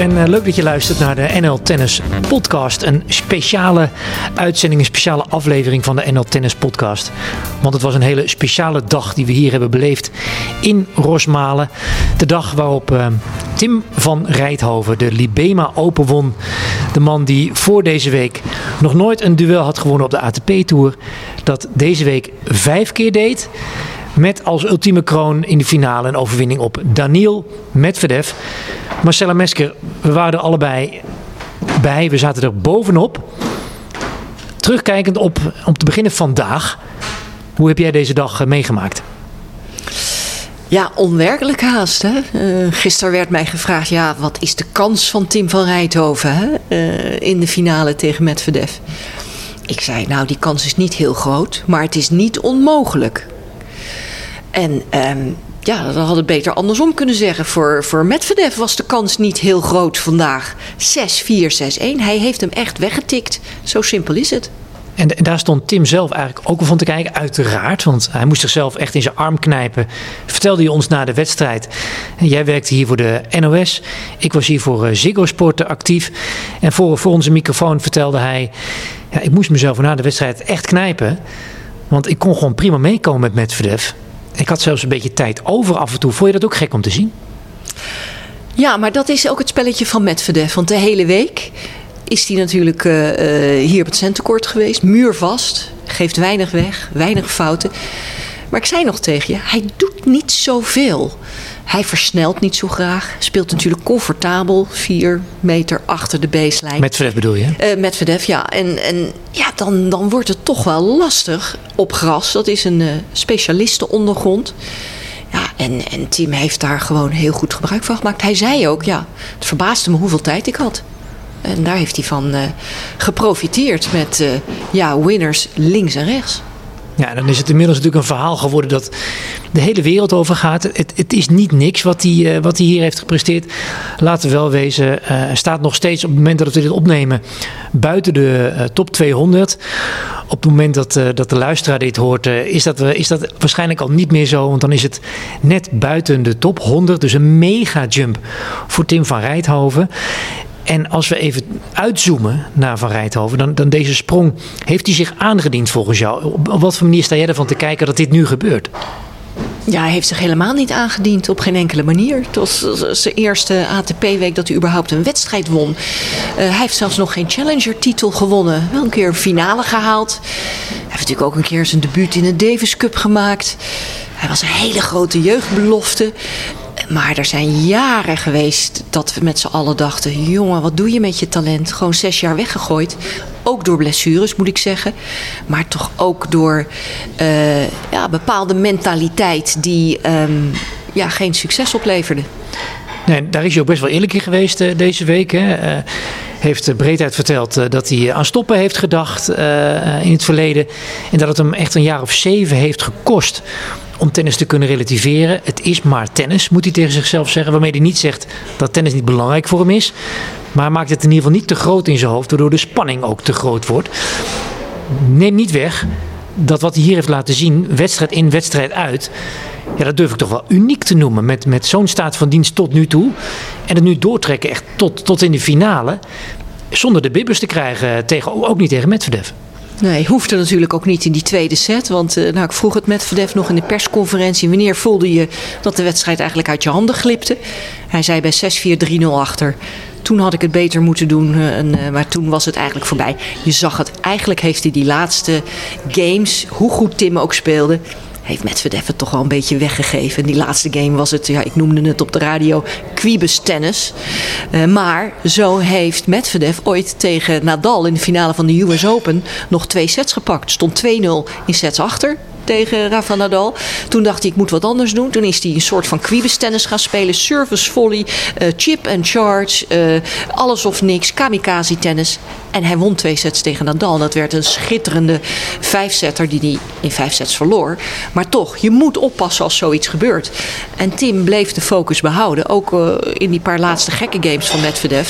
en uh, leuk dat je luistert naar de NL Tennis Podcast. Een speciale uitzending, een speciale aflevering van de NL Tennis Podcast. Want het was een hele speciale dag die we hier hebben beleefd in Rosmalen. De dag waarop uh, Tim van Rijthoven de Libema Open won. De man die voor deze week nog nooit een duel had gewonnen op de ATP-tour. Dat deze week vijf keer deed. Met als ultieme kroon in de finale een overwinning op Daniel Medvedev. Marcella Mesker, we waren er allebei bij. We zaten er bovenop. Terugkijkend op, om te beginnen vandaag. Hoe heb jij deze dag meegemaakt? Ja, onwerkelijk haast. Hè? Uh, gisteren werd mij gevraagd: ja, wat is de kans van Tim van Rijthoven hè? Uh, in de finale tegen Medvedev? Ik zei: Nou, die kans is niet heel groot, maar het is niet onmogelijk. En um, ja, dat had het beter andersom kunnen zeggen. Voor, voor Medvedev was de kans niet heel groot vandaag. 6-4, 6-1. Hij heeft hem echt weggetikt. Zo simpel is het. En, daar stond Tim zelf eigenlijk ook van te kijken, uiteraard. Want hij moest zichzelf echt in zijn arm knijpen. Vertelde je ons na de wedstrijd. Jij werkte hier voor de NOS. Ik was hier voor Ziggo Sport actief. En voor, voor onze microfoon vertelde hij... Ja, ik moest mezelf na de wedstrijd echt knijpen. Want ik kon gewoon prima meekomen met Medvedev. Ik had zelfs een beetje tijd over af en toe. Vond je dat ook gek om te zien? Ja, maar dat is ook het spelletje van Medvedev. Want de hele week is hij natuurlijk uh, uh, hier op het centenkort geweest. Muurvast. Geeft weinig weg. Weinig fouten. Maar ik zei nog tegen je, hij doet niet zoveel. Hij versnelt niet zo graag. Speelt natuurlijk comfortabel. Vier meter achter de baseline. Met Medvedev bedoel je? Uh, met Medvedev, ja. En, en ja, dan, dan wordt het toch wel lastig op gras. Dat is een uh, specialistenondergrond. Ja, en, en Tim heeft daar gewoon heel goed gebruik van gemaakt. Hij zei ook, ja, het verbaasde me hoeveel tijd ik had. En daar heeft hij van uh, geprofiteerd met ja, winners links en rechts. Ja, dan is het inmiddels natuurlijk een verhaal geworden dat de hele wereld over gaat. Het, het is niet niks wat hij, uh, wat hij hier heeft gepresteerd. Laten we wel wezen, hij staat nog steeds op het moment dat we dit opnemen buiten de uh, top 200. Op het moment dat, dat de luisteraar dit hoort, is, dat, is dat waarschijnlijk al niet meer zo. Want dan is het net buiten de top 100. Dus een mega jump voor Tim van Rijthoven. En als we even uitzoomen naar Van Rijthoven, dan, dan deze sprong, heeft hij zich aangediend volgens jou? Op, wat voor manier sta jij ervan te kijken dat dit nu gebeurt? Ja, hij heeft zich helemaal niet aangediend op geen enkele manier. Het was zijn eerste ATP-week dat hij überhaupt een wedstrijd won. Uh, hij heeft zelfs nog geen Challenger-titel gewonnen. Wel een keer een finale gehaald. Hij heeft natuurlijk ook een keer zijn debuut in de Davis Cup gemaakt. Hij was een hele grote jeugdbelofte. Maar er zijn jaren geweest dat we met z'n allen dachten: jongen, wat doe je met je talent? Gewoon zes jaar weggegooid. Ook door blessures, moet ik zeggen. Maar toch ook door uh, ja, bepaalde mentaliteit die um, ja, geen succes opleverde. Nee, daar is hij ook best wel eerlijk in geweest uh, deze week. Hè? Uh, heeft breedheid verteld dat hij aan stoppen heeft gedacht in het verleden. En dat het hem echt een jaar of zeven heeft gekost om tennis te kunnen relativeren. Het is maar tennis, moet hij tegen zichzelf zeggen. Waarmee hij niet zegt dat tennis niet belangrijk voor hem is. Maar hij maakt het in ieder geval niet te groot in zijn hoofd, waardoor de spanning ook te groot wordt. Neem niet weg dat wat hij hier heeft laten zien, wedstrijd in, wedstrijd uit. Ja, dat durf ik toch wel uniek te noemen. Met, met zo'n staat van dienst tot nu toe. En het nu doortrekken echt tot, tot in de finale. Zonder de bibbers te krijgen, tegen, ook niet tegen Medvedev. Nee, hoefde natuurlijk ook niet in die tweede set. Want uh, nou, ik vroeg het met Verdef nog in de persconferentie. Wanneer voelde je dat de wedstrijd eigenlijk uit je handen glipte? Hij zei bij 6-4, 3-0 achter. Toen had ik het beter moeten doen, uh, en, uh, maar toen was het eigenlijk voorbij. Je zag het, eigenlijk heeft hij die laatste games, hoe goed Tim ook speelde heeft Medvedev het toch wel een beetje weggegeven. Die laatste game was het, ja, ik noemde het op de radio, Quibus tennis. Uh, maar zo heeft Medvedev ooit tegen Nadal in de finale van de US Open nog twee sets gepakt. Stond 2-0 in sets achter tegen Rafa Nadal. Toen dacht hij, ik moet wat anders doen. Toen is hij een soort van quibus tennis gaan spelen. Service volley, uh, chip and charge, uh, alles of niks, kamikaze tennis. En hij won twee sets tegen Nadal. Dat werd een schitterende vijfsetter die hij in vijf sets verloor. Maar toch, je moet oppassen als zoiets gebeurt. En Tim bleef de focus behouden. Ook uh, in die paar laatste gekke games van Medvedev.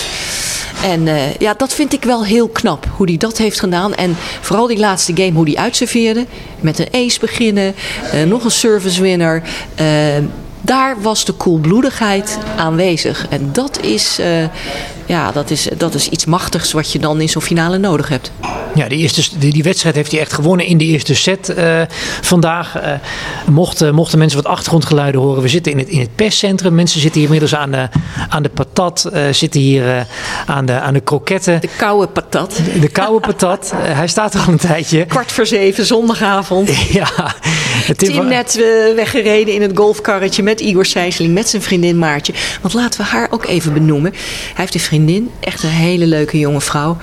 En ja, dat vind ik wel heel knap. Hoe hij dat heeft gedaan. En vooral die laatste game, hoe hij uitserveerde. Met een ace Uh, nog een servicewinner. Uh, daar was de koelbloedigheid aanwezig. En dat is, uh, ja, dat is, dat is iets machtigs wat je dan in zo'n finale nodig hebt. Ja, die, eerste, die, die, wedstrijd heeft hij echt gewonnen in de eerste set uh, vandaag. Uh, mochten, mochten mensen wat achtergrondgeluiden horen. We zitten in het, in het perscentrum. Mensen zitten hier inmiddels aan de, aan de patat. Uh, zitten hier aan, de, aan de kroketten. De koude patat. De, de koude patat. hij staat er al een tijdje. Kwart voor zeven, zondagavond. ja. Tim, net weggereden in het golfkarretje met Igor Sijsling, met zijn vriendin Maartje. Want laten we haar ook even benoemen. Hij heeft een vriendin, echt een hele leuke jonge vrouw.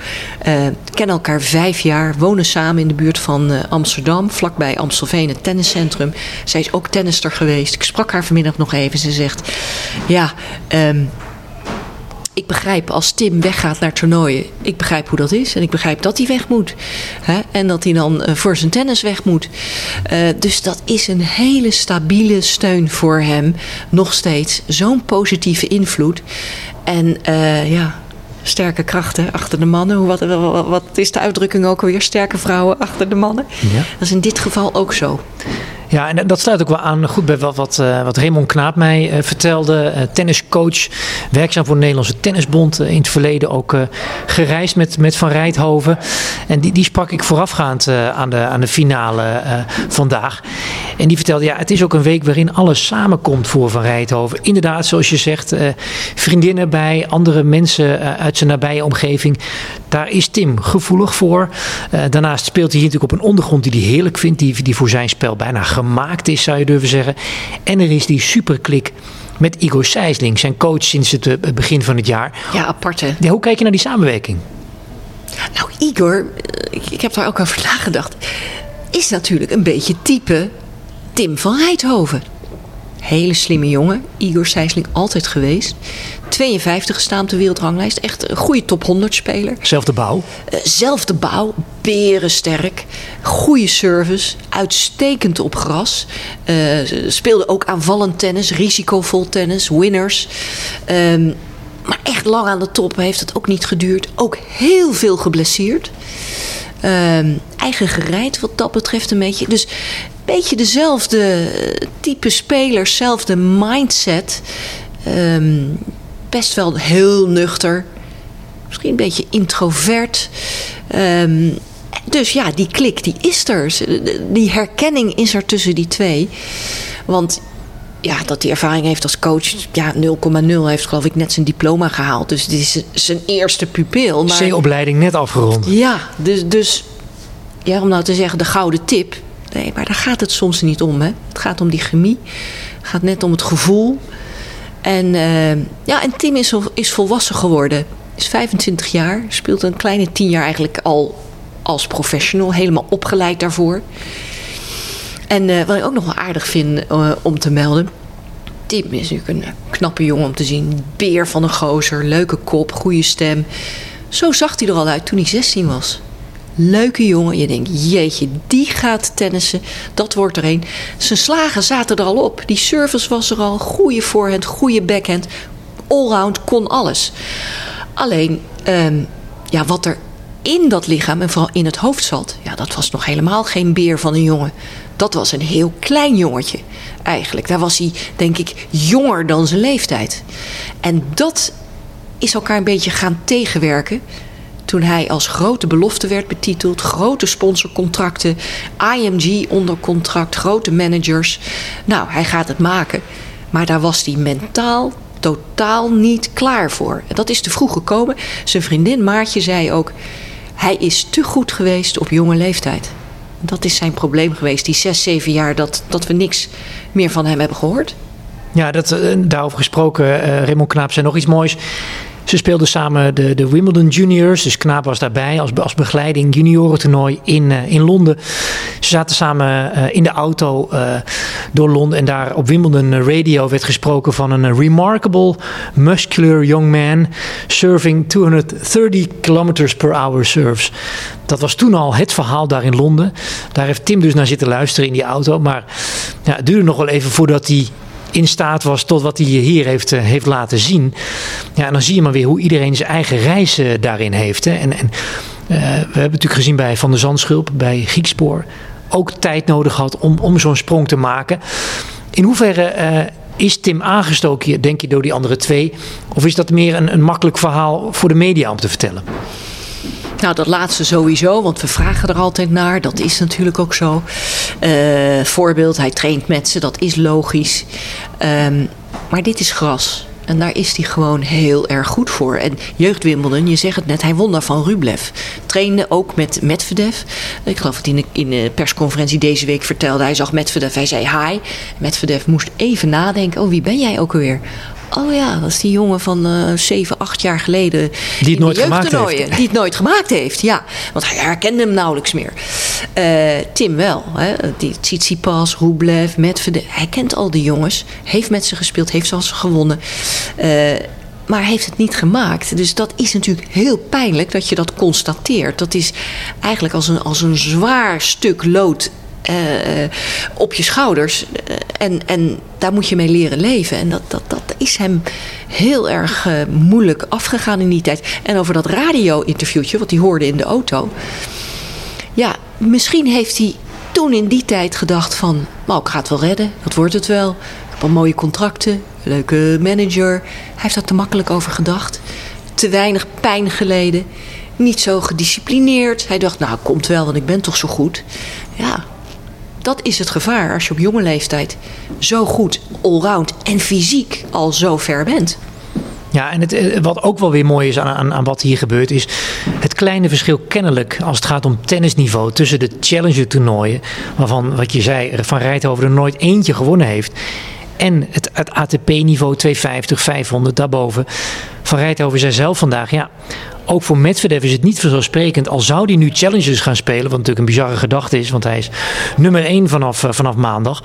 kennen elkaar vijf jaar, wonen samen in de buurt van uh, Amsterdam, vlakbij Amstelveen, het tenniscentrum. Zij is ook tennister geweest. Ik sprak haar vanmiddag nog even. Ze zegt: Ja, um, ik begrijp als Tim weggaat naar toernooien. Ik begrijp hoe dat is. En ik begrijp dat hij weg moet. Hè? En dat hij dan uh, voor zijn tennis weg moet. Uh, dus dat is een hele stabiele steun voor hem. Nog steeds. Zo'n positieve invloed. En uh, ja, sterke krachten achter de mannen. Wat, wat, wat is de uitdrukking ook alweer? Sterke vrouwen achter de mannen. Ja. Dat is in dit geval ook zo. Ja, en dat sluit ook wel aan goed bij wat, wat, wat Raymond Knaap mij uh, vertelde. Uh, tenniscoach, werkzaam voor de Nederlandse Tennisbond. in het verleden ook gereisd met, met Van Rijthoven. En die, die sprak ik voorafgaand aan, de, aan de finale vandaag. En die vertelde, ja, het is ook een week waarin alles samenkomt voor Van Rijthoven. Inderdaad, zoals je zegt, vriendinnen bij, andere mensen uit zijn nabije omgeving. Daar is Tim gevoelig voor. daarnaast speelt hij hier natuurlijk op een ondergrond die hij heerlijk vindt. Die, die voor zijn spel bijna gemaakt is, zou je durven zeggen. En er is die superklik met Igor Sijsling, zijn coach sinds het begin van het jaar. Ja, apart hè? Ja, hoe kijk je naar die samenwerking? Nou, Igor, ik heb daar ook over nagedacht, is natuurlijk een beetje type Tim van Rijthoven. Hele slimme jongen. Igor Sijsling altijd geweest. 52 gestaan op de wereldranglijst. Echt een goede top 100 speler. Zelfde bouw? Uh, zelfde bouw. Berensterk. Goede service. Uitstekend op gras. Uh, speelde ook aanvallend tennis. Risicovol tennis. Winners. Um, maar echt lang aan de top heeft het ook niet geduurd. Ook heel veel geblesseerd. Um, eigen gereid wat dat betreft een beetje. Dus beetje dezelfde type spelers, zelfde mindset. Um, best wel heel nuchter. Misschien een beetje introvert. Um, dus ja, die klik die is er. Die herkenning is er tussen die twee. Want ja, dat hij ervaring heeft als coach, ja, 0,0 heeft geloof ik net zijn diploma gehaald. Dus dit is zijn eerste pupil. C-opleiding net afgerond. Ja, dus, dus ja, om nou te zeggen de gouden tip. Nee, maar daar gaat het soms niet om. Hè. Het gaat om die chemie. Het gaat net om het gevoel. En, uh, ja, en Tim is, is volwassen geworden. Is 25 jaar. Speelt een kleine 10 jaar eigenlijk al als professional. Helemaal opgeleid daarvoor. En uh, wat ik ook nog wel aardig vind uh, om te melden. Tim is natuurlijk een knappe jongen om te zien. Beer van een gozer. Leuke kop. Goede stem. Zo zag hij er al uit toen hij 16 was leuke jongen. Je denkt, jeetje, die gaat tennissen. Dat wordt er een. Zijn slagen zaten er al op. Die service was er al. Goede voorhand, goede backhand. Allround kon alles. Alleen, um, ja, wat er in dat lichaam en vooral in het hoofd zat... ja, dat was nog helemaal geen beer van een jongen. Dat was een heel klein jongetje eigenlijk. Daar was hij, denk ik, jonger dan zijn leeftijd. En dat is elkaar een beetje gaan tegenwerken toen hij als grote belofte werd betiteld. Grote sponsorcontracten, IMG onder contract, grote managers. Nou, hij gaat het maken. Maar daar was hij mentaal totaal niet klaar voor. En dat is te vroeg gekomen. Zijn vriendin Maartje zei ook... hij is te goed geweest op jonge leeftijd. Dat is zijn probleem geweest, die zes, zeven jaar... dat, dat we niks meer van hem hebben gehoord. Ja, dat, uh, daarover gesproken, uh, Raymond Knaap zei nog iets moois. Ze speelden samen de, de Wimbledon Juniors. Dus Knaap was daarbij als, als begeleiding juniorentoernooi in, uh, in Londen. Ze zaten samen uh, in de auto uh, door Londen. En daar op Wimbledon Radio werd gesproken van een remarkable muscular young man serving 230 kilometers per hour serves. Dat was toen al het verhaal daar in Londen. Daar heeft Tim dus naar zitten luisteren in die auto. Maar ja, het duurde nog wel even voordat hij in staat was tot wat hij hier heeft, uh, heeft laten zien. Ja, en dan zie je maar weer hoe iedereen zijn eigen reis daarin heeft. Hè. En, en uh, we hebben natuurlijk gezien bij Van der Zandschulp, bij Griekspoor, ook tijd nodig had om, om zo'n sprong te maken. In hoeverre Is Tim aangestoken, denk je, door die andere twee? Of is dat meer een, een makkelijk verhaal voor de media om te vertellen? Nou, dat laatste sowieso, want we vragen er altijd naar. Dat is natuurlijk ook zo. Uh, voorbeeld, hij traint met ze, dat is logisch. Um, maar dit is gras. En daar is hij gewoon heel erg goed voor. En jeugdwimbledon, je zegt het net, hij won daar van Rublev. Trainde ook met Medvedev. Ik geloof dat hij in de persconferentie deze week vertelde. Hij zag Medvedev, hij zei hi. Medvedev moest even nadenken. Oh, wie ben jij ook alweer? Oh ja, dat is die jongen van uh, 7, 8 jaar geleden. Die het nooit gemaakt heeft. Die het nooit gemaakt heeft, ja. Want hij herkende hem nauwelijks meer. Uh, Tim wel. Hè. Die Tsitsipas, Rublev, Medvedev. Hij kent al die jongens. Heeft met ze gespeeld, heeft ze gewonnen. Uh, maar heeft het niet gemaakt. Dus dat is natuurlijk heel pijnlijk dat je dat constateert. Dat is eigenlijk als een, als een zwaar stuk lood uh, op je schouders. En, en daar moet je mee leren leven. En dat, dat, dat is hem heel erg uh, moeilijk afgegaan in die tijd. En over dat radio-interviewtje, wat hij hoorde in de auto. Ja, misschien heeft hij toen in die tijd gedacht van... nou, ik ga het wel redden, dat wordt het wel. Ik heb al mooie contracten, leuke manager. Hij heeft daar te makkelijk over gedacht. Te weinig pijn geleden. Niet zo gedisciplineerd. Hij dacht, nou, komt wel, want ik ben toch zo goed. Ja, dat is het gevaar als je op jonge leeftijd zo goed, allround en fysiek al zo ver bent. Ja, en het, eh, wat ook wel weer mooi is aan, aan, aan, wat hier gebeurt, is het kleine verschil kennelijk als het gaat om tennisniveau tussen de Challenger toernooien, waarvan wat je zei, Van Rijthoven er nooit eentje gewonnen heeft. En het, het ATP-niveau 250, 500 daarboven. Van Rijthoven zei zelf vandaag, ja, ook voor Medvedev is het niet vanzelfsprekend. Al zou hij nu challenges gaan spelen, wat natuurlijk een bizarre gedachte is, want hij is nummer 1 vanaf, uh, vanaf maandag.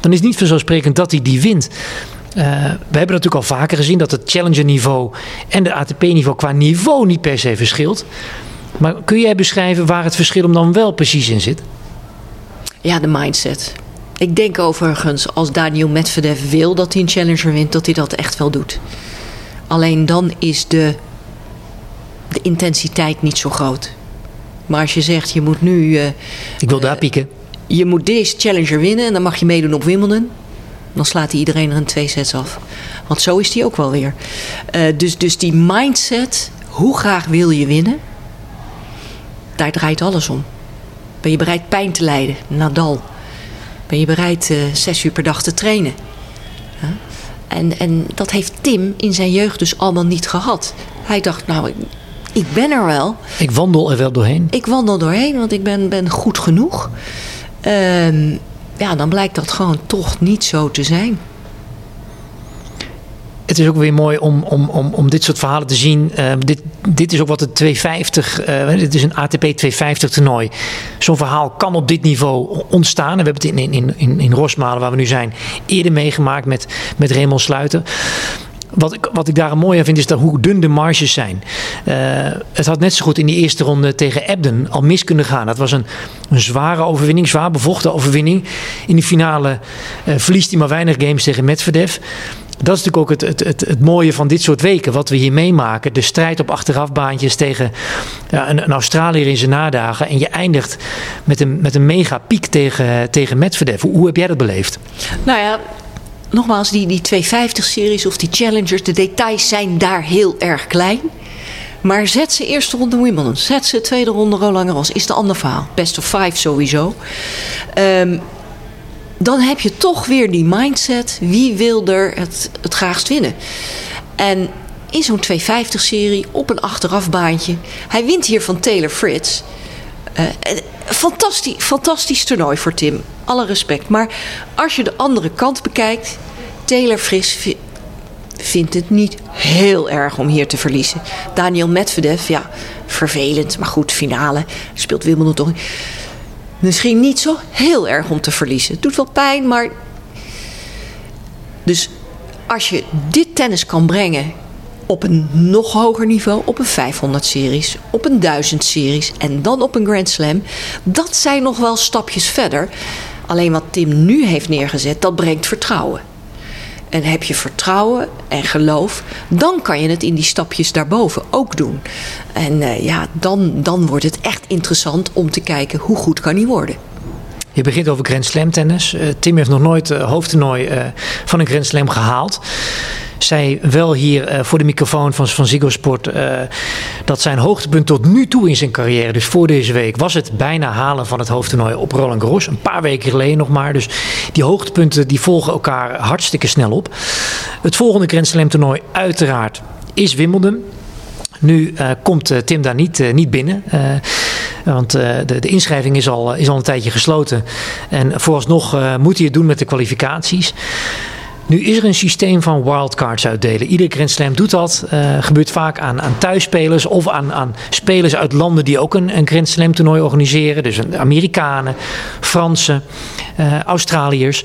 Dan is het niet vanzelfsprekend dat hij die wint. Uh, we hebben natuurlijk al vaker gezien dat het challenger niveau en de ATP niveau qua niveau niet per se verschilt. Maar kun jij beschrijven waar het verschil hem dan wel precies in zit? Ja, de mindset. Ik denk overigens, als Daniel Medvedev wil dat hij een challenger wint, dat hij dat echt wel doet. Alleen dan is de de intensiteit niet zo groot. Maar als je zegt, je moet nu... Uh, Ik wil daar pieken. Je moet deze challenger winnen en dan mag je meedoen op Wimbledon. Dan slaat hij iedereen er een twee sets af. Want zo is hij ook wel weer. Uh, dus, dus die mindset, hoe graag wil je winnen? Daar draait alles om. Ben je bereid pijn te lijden? Nadal. Ben je bereid zes uur per dag te trainen? Huh? En, en dat heeft Tim in zijn jeugd dus allemaal niet gehad. Hij dacht, nou, ik ben er wel. Ik wandel er wel doorheen. Ik wandel doorheen, want ik ben, ben goed genoeg. Um, ja, dan blijkt dat gewoon toch niet zo te zijn. Het is ook weer mooi om, om, om, om dit soort verhalen te zien. Uh, dit, dit is ook wat de 250, uh, dit is een ATP 250 toernooi. Zo'n verhaal kan op dit niveau ontstaan. En we hebben het in, in, in, in Rosmalen, waar we nu zijn, eerder meegemaakt met, met Raymond Sluiter. Wat ik, wat ik daar mooi aan vind is dat hoe dun de marges zijn. Uh, het had net zo goed in die eerste ronde tegen Ebden al mis kunnen gaan. Dat was een, een zware overwinning, zwaar bevochten overwinning. In die finale uh, verliest hij maar weinig games tegen Medvedev. Dat is natuurlijk ook het, het, het, het, mooie van dit soort weken, wat we hier meemaken. De strijd op achterafbaantjes tegen ja, een, een Australiër in zijn nadagen. En je eindigt met een, met een mega piek tegen, tegen Medvedev. Hoe, hoe heb jij dat beleefd? Nou ja, nogmaals, die, die 250-series of die Challengers, de details zijn daar heel erg klein. Maar zet ze eerste ronde Wimbledon, zet ze tweede ronde Roland Garros, is de ander verhaal. Best of five sowieso. Um, dan heb je toch weer die mindset, wie wil er het, het graagst winnen? En in zo'n 250-serie op een achterafbaantje, hij wint hier van Taylor Fritz. Uh, fantastisch, fantastisch toernooi voor Tim. Alle respect. Maar als je de andere kant bekijkt, Taylor Fris vindt het niet heel erg om hier te verliezen. Daniel Medvedev, ja, vervelend, maar goed, finale. Speelt Wimbledon toch. Misschien niet zo heel erg om te verliezen. Het doet wel pijn, maar. Dus als je dit tennis kan brengen op een nog hoger niveau, op een 500 series, op een 1000 series en dan op een Grand Slam, dat zijn nog wel stapjes verder. Alleen wat Tim nu heeft neergezet, dat brengt vertrouwen. En heb je vertrouwen en geloof, dan kan je het in die stapjes daarboven ook doen. En uh, ja, dan, dan wordt het echt interessant om te kijken hoe goed kan hij worden. Je begint over Grand Slam tennis. Uh, Tim heeft nog nooit uh, hoofdtoernooi van een Grand Slam gehaald. Zij wel hier voor de microfoon van, van Ziggo Sport dat zijn hoogtepunt tot nu toe in zijn carrière, dus voor deze week, was het bijna halen van het hoofdtoernooi op Roland Garros. Een paar weken geleden nog maar. Dus die hoogtepunten die volgen elkaar hartstikke snel op. Het volgende Grand Slam toernooi uiteraard is Wimbledon. Nu komt Tim daar niet, niet binnen. Want de, de, inschrijving is al, is al een tijdje gesloten. En vooralsnog moet hij het doen met de kwalificaties. Nu is er een systeem van wildcards uitdelen. Ieder Grand Slam doet dat. Uh, gebeurt vaak aan, aan thuisspelers of aan, aan spelers uit landen die ook een, een Grand Slam toernooi organiseren. Dus Amerikanen, Fransen, Australiërs.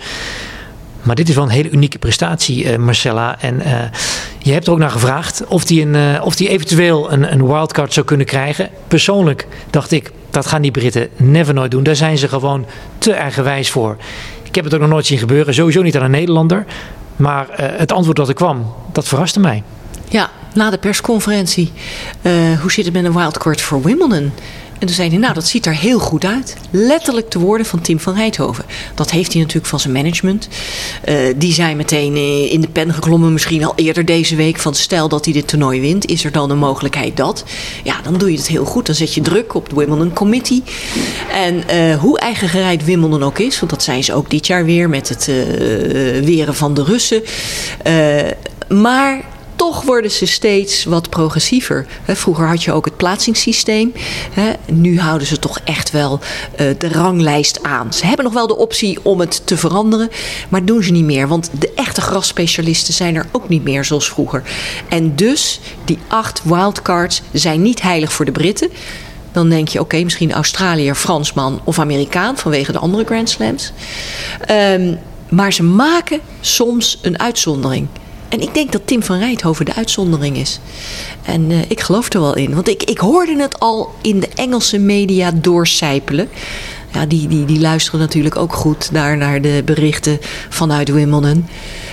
Maar dit is wel een hele unieke prestatie, uh, Marcella. En je hebt er ook naar gevraagd of hij uh, of die eventueel een, een wildcard zou kunnen krijgen. Persoonlijk dacht ik, dat gaan die Britten never nooit doen. Daar zijn ze gewoon te eigenwijs voor. Ik heb het ook nog nooit zien gebeuren. Sowieso niet aan een Nederlander. Maar het antwoord dat er kwam, dat verraste mij. Ja, na de persconferentie. hoe zit het met een wildcard voor Wimbledon? En toen zei hij, nou dat ziet er heel goed uit. Letterlijk de woorden van Tim van Rijthoven. Dat heeft hij natuurlijk van zijn management. Uh, die zijn meteen eh, in de pen geklommen, misschien al eerder deze week. Van stel dat hij dit toernooi wint, is er dan een mogelijkheid dat? Ja, dan doe je het heel goed. Dan zet je druk op de Wimbledon Committee. En uh, hoe eigen gereid Wimbledon ook is, want dat zijn ze ook dit jaar weer met het weren van de Russen. maar toch worden ze steeds wat progressiever. Vroeger had je ook het plaatsingssysteem. Nu houden ze toch echt wel eh, de ranglijst aan. Ze hebben nog wel de optie om het te veranderen, maar doen ze niet meer. Want de echte grasspecialisten zijn er ook niet meer zoals vroeger. En dus, die acht wildcards zijn niet heilig voor de Britten. Dan denk je, oké, misschien Australiër, Fransman of Amerikaan vanwege de andere Grand Slams. Um, maar ze maken soms een uitzondering. En ik denk dat Tim van Rijthoven de uitzondering is. En uh, ik geloof er wel in. Want ik, ik hoorde het al in de Engelse media doorcijpelen. Ja, die, die, die luisteren natuurlijk ook goed daar naar de berichten vanuit Wimbledon.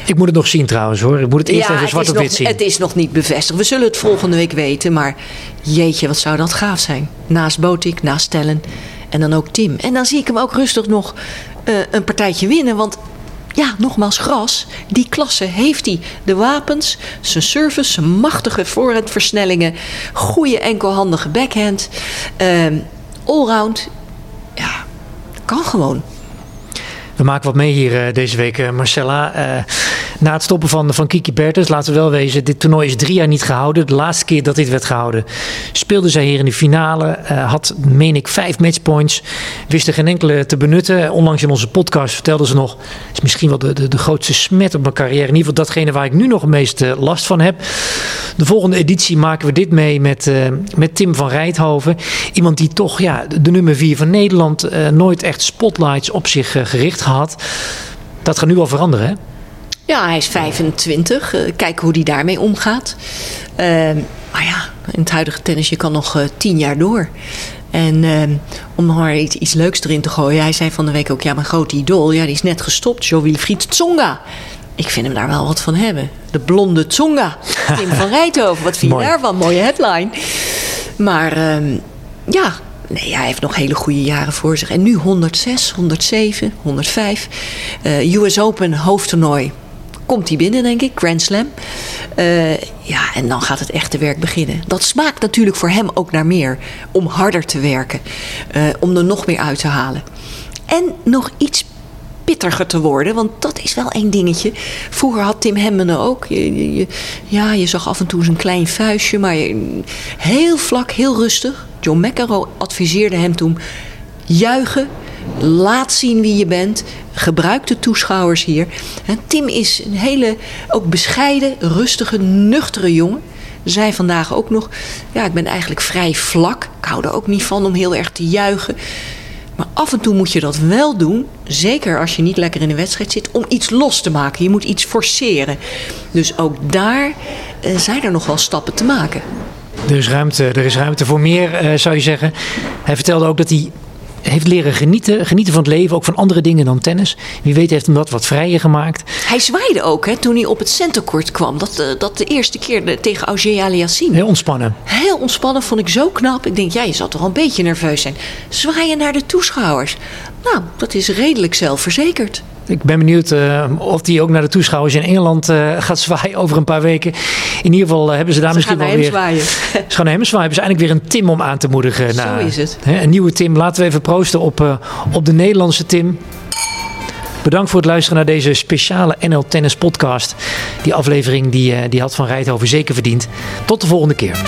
Ik moet het nog zien trouwens hoor. Ik moet het eerst ja, even zwart op wit zien. Het is nog niet bevestigd. We zullen het volgende week weten. Maar jeetje, wat zou dat gaaf zijn. Naast Botik, naast Stellen en dan ook Tim. En dan zie ik hem ook rustig nog uh, een partijtje winnen. Want ja, nogmaals, gras. Die klasse heeft hij. De wapens, zijn service, zijn machtige voorhandversnellingen, goede enkelhandige backhand. Uh, allround. Ja, kan gewoon. We maken wat mee hier uh, deze week, uh, Marcella. Uh, na het stoppen van, van Kiki Bertens, laten we wel wezen, dit toernooi is drie jaar niet gehouden. De laatste keer dat dit werd gehouden, speelde zij hier in de finale. had, meen ik, vijf matchpoints. Wist er geen enkele te benutten. Onlangs in onze podcast vertelde ze nog, is misschien wel de, de, de grootste smet op mijn carrière. In ieder geval datgene waar ik nu nog het meest last van heb. De volgende editie maken we dit mee met, met Tim van Rijthoven. Iemand die toch ja, de nummer vier van Nederland nooit echt spotlights op zich gericht gehad. Dat gaat nu al veranderen, hè? Ja, hij is 25. Uh, kijken hoe hij daarmee omgaat. Uh, maar ja, in het huidige tennis, je kan nog uh, tien jaar door. En ehm, om nog maar iets, iets leuks erin te gooien. Hij zei van de week ook, ja, mijn grote idool, ja, die is net gestopt. Jo Wilfried Tsonga. Ik vind hem daar wel wat van hebben. De blonde Tsonga. Tim van Rijthoven, wat vind je daarvan? Mooie headline. Maar ehm, ja, Nee, hij heeft nog hele goede jaren voor zich. En nu 106, 107, 105. Uh, US Open hoofdtoernooi. Komt hij binnen, denk ik, Grand Slam. Uh, ja, en dan gaat het echte werk beginnen. Dat smaakt natuurlijk voor hem ook naar meer. Om harder te werken. Uh, om er nog meer uit te halen. En nog iets pittiger te worden. Want dat is wel één dingetje. Vroeger had Tim Hemmenen ook. Ja, je zag af en toe zijn klein vuistje. Maar heel vlak, heel rustig. John McEnroe adviseerde hem toen... juichen, laat zien wie je bent. Gebruik de toeschouwers hier. Tim is een hele, ook bescheiden, rustige, nuchtere jongen zei vandaag ook nog: Ja, ik ben eigenlijk vrij vlak. Ik hou er ook niet van om heel erg te juichen. Maar af en toe moet je dat wel doen, zeker als je niet lekker in de wedstrijd zit, om iets los te maken. Je moet iets forceren. Dus ook daar uh, zijn er nog wel stappen te maken. Er is ruimte, er is ruimte voor meer, uh, zou je zeggen. Hij vertelde ook dat hij heeft leren genieten. Genieten van het leven, ook van andere dingen dan tennis. Wie weet heeft hem dat wat vrijer gemaakt. Hij zwaaide ook hè, toen hij op het centercourt kwam. Dat, uh, dat de eerste keer de, tegen Auger Aliassime. Heel ontspannen. Heel ontspannen, vond ik zo knap. Ik denk, ja, je zal toch een beetje nerveus zijn. Zwaaien naar de toeschouwers. Nou, dat is redelijk zelfverzekerd. Ik ben benieuwd uh, of hij ook naar de toeschouwers in Engeland uh, gaat zwaaien over een paar weken. In ieder geval uh, hebben ze daar ze misschien gaan wel weer. Zwaaien. Ze gaan naar hem zwaaien. Hebben ze eigenlijk weer een Tim om aan te moedigen. Zo is het. Hè, een nieuwe Tim. Laten we even proosten op, op de Nederlandse Tim. Bedankt voor het luisteren naar deze speciale NL Tennis podcast. Die aflevering die, die had Van Rijthoven zeker verdiend. Tot de volgende keer.